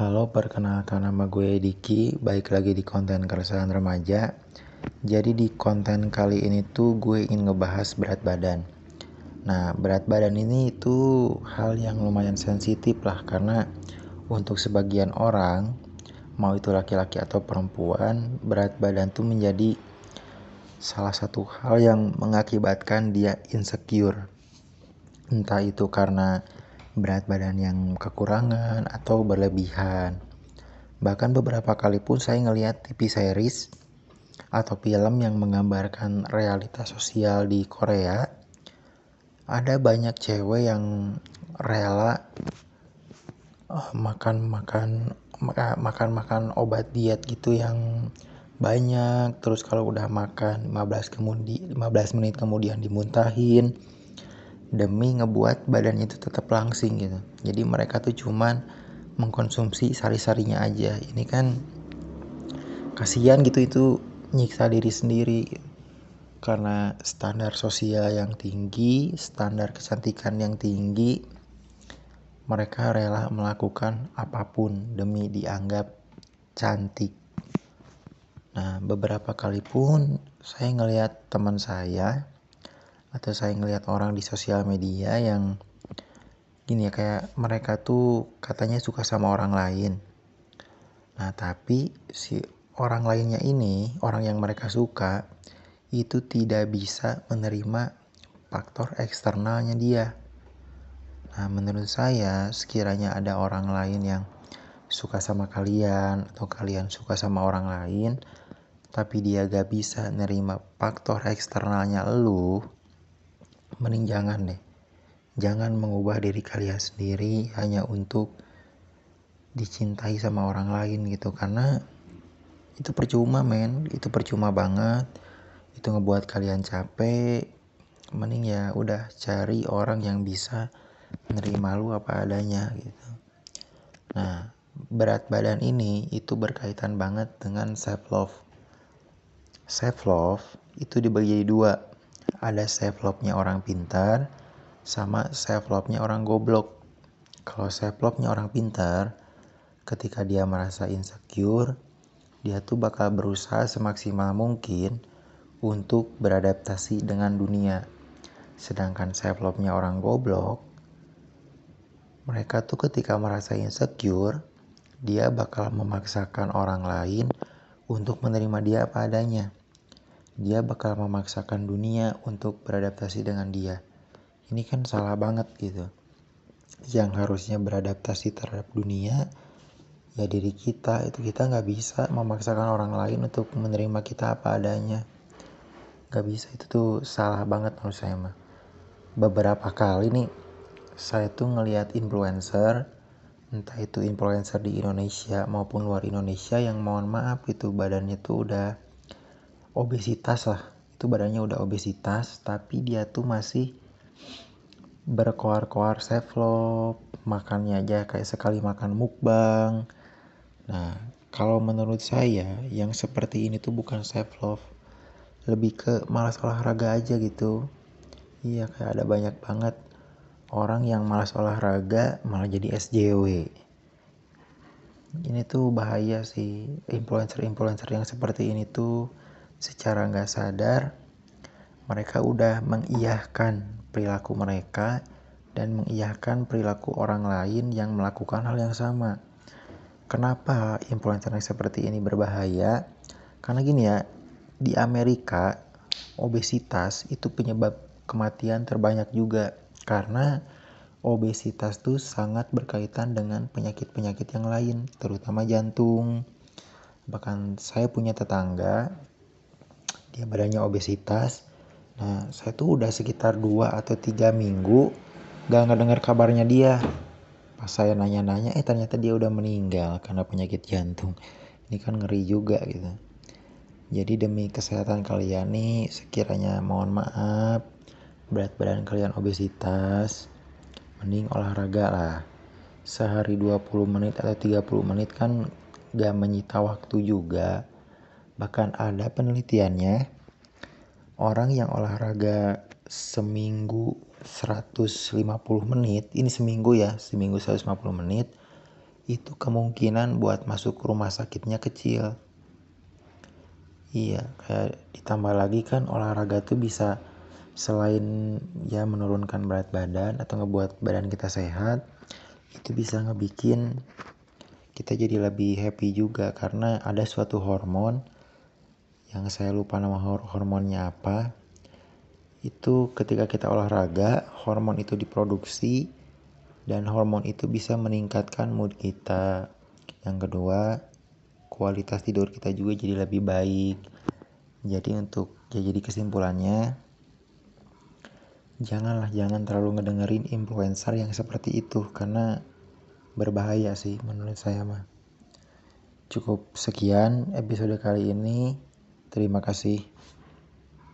Halo, perkenalkan nama gue Diki, baik lagi di konten keresahan remaja. Jadi di konten kali ini tuh gue ingin ngebahas berat badan. Nah, berat badan ini itu hal yang lumayan sensitif lah karena untuk sebagian orang, mau itu laki-laki atau perempuan, berat badan tuh menjadi salah satu hal yang mengakibatkan dia insecure. Entah itu karena berat badan yang kekurangan atau berlebihan. Bahkan beberapa kali pun saya ngeliat TV series atau film yang menggambarkan realitas sosial di Korea. Ada banyak cewek yang rela makan-makan makan-makan obat diet gitu yang banyak terus kalau udah makan 15 kemudian 15 menit kemudian dimuntahin demi ngebuat badannya itu tetap langsing gitu. Jadi mereka tuh cuman mengkonsumsi sari-sarinya aja. Ini kan kasihan gitu itu nyiksa diri sendiri karena standar sosial yang tinggi, standar kecantikan yang tinggi, mereka rela melakukan apa pun demi dianggap cantik. Nah, beberapa kali pun saya ngelihat teman saya atau saya ngelihat orang di sosial media yang gini ya kayak mereka tuh katanya suka sama orang lain. Nah, tapi si orang lainnya ini, orang yang mereka suka itu tidak bisa menerima faktor eksternalnya dia. Nah, menurut saya sekiranya ada orang lain yang suka sama kalian atau kalian suka sama orang lain tapi dia gak bisa nerima faktor eksternalnya lu mending jangan deh. Jangan mengubah diri kalian sendiri hanya untuk dicintai sama orang lain gitu karena itu percuma men, itu percuma banget. Itu ngebuat kalian capek. Mending ya udah cari orang yang bisa menerima lu apa adanya gitu. Nah, berat badan ini itu berkaitan banget dengan self love. Self love itu dibagi jadi dua ada self love-nya orang pintar sama self love-nya orang goblok. Kalau self love-nya orang pintar, ketika dia merasa insecure, dia tuh bakal berusaha semaksimal mungkin untuk beradaptasi dengan dunia. Sedangkan self love-nya orang goblok, mereka tuh ketika merasa insecure, dia bakal memaksakan orang lain untuk menerima dia apa adanya dia bakal memaksakan dunia untuk beradaptasi dengan dia. Ini kan salah banget gitu. Yang harusnya beradaptasi terhadap dunia, ya diri kita itu kita nggak bisa memaksakan orang lain untuk menerima kita apa adanya. Gak bisa itu tuh salah banget menurut saya mah. Beberapa kali nih saya tuh ngelihat influencer entah itu influencer di Indonesia maupun luar Indonesia yang mohon maaf itu badannya tuh udah obesitas lah. Itu badannya udah obesitas tapi dia tuh masih berkoar-koar self love makannya aja kayak sekali makan mukbang. Nah kalau menurut saya yang seperti ini tuh bukan self love lebih ke malas olahraga aja gitu. Iya kayak ada banyak banget orang yang malas olahraga malah jadi SJW ini tuh bahaya sih influencer-influencer yang seperti ini tuh secara nggak sadar mereka udah mengiyahkan perilaku mereka dan mengiyahkan perilaku orang lain yang melakukan hal yang sama. Kenapa influencer seperti ini berbahaya? Karena gini ya, di Amerika obesitas itu penyebab kematian terbanyak juga karena obesitas tuh sangat berkaitan dengan penyakit-penyakit yang lain, terutama jantung. Bahkan saya punya tetangga dia badannya obesitas. Nah saya tuh udah sekitar 2 atau 3 minggu gak ngedengar kabarnya dia. Pas saya nanya-nanya eh ternyata dia udah meninggal karena penyakit jantung. Ini kan ngeri juga gitu. Jadi demi kesehatan kalian nih sekiranya mohon maaf berat badan kalian obesitas mending olahraga lah. Sehari 20 menit atau 30 menit kan gak menyita waktu juga Bahkan ada penelitiannya, orang yang olahraga seminggu 150 menit, ini seminggu ya, seminggu 150 menit, itu kemungkinan buat masuk rumah sakitnya kecil. Iya kayak ditambah lagi kan olahraga tuh bisa selain ya menurunkan berat badan atau ngebuat badan kita sehat itu bisa ngebikin kita jadi lebih happy juga karena ada suatu hormon yang saya lupa nama hormonnya apa. Itu ketika kita olahraga hormon itu diproduksi dan hormon itu bisa meningkatkan mood kita. Yang kedua kualitas tidur kita juga jadi lebih baik. Jadi untuk ya jadi kesimpulannya janganlah jangan terlalu ngedengerin influencer yang seperti itu karena berbahaya sih menurut saya mah. Cukup sekian episode kali ini terima kasih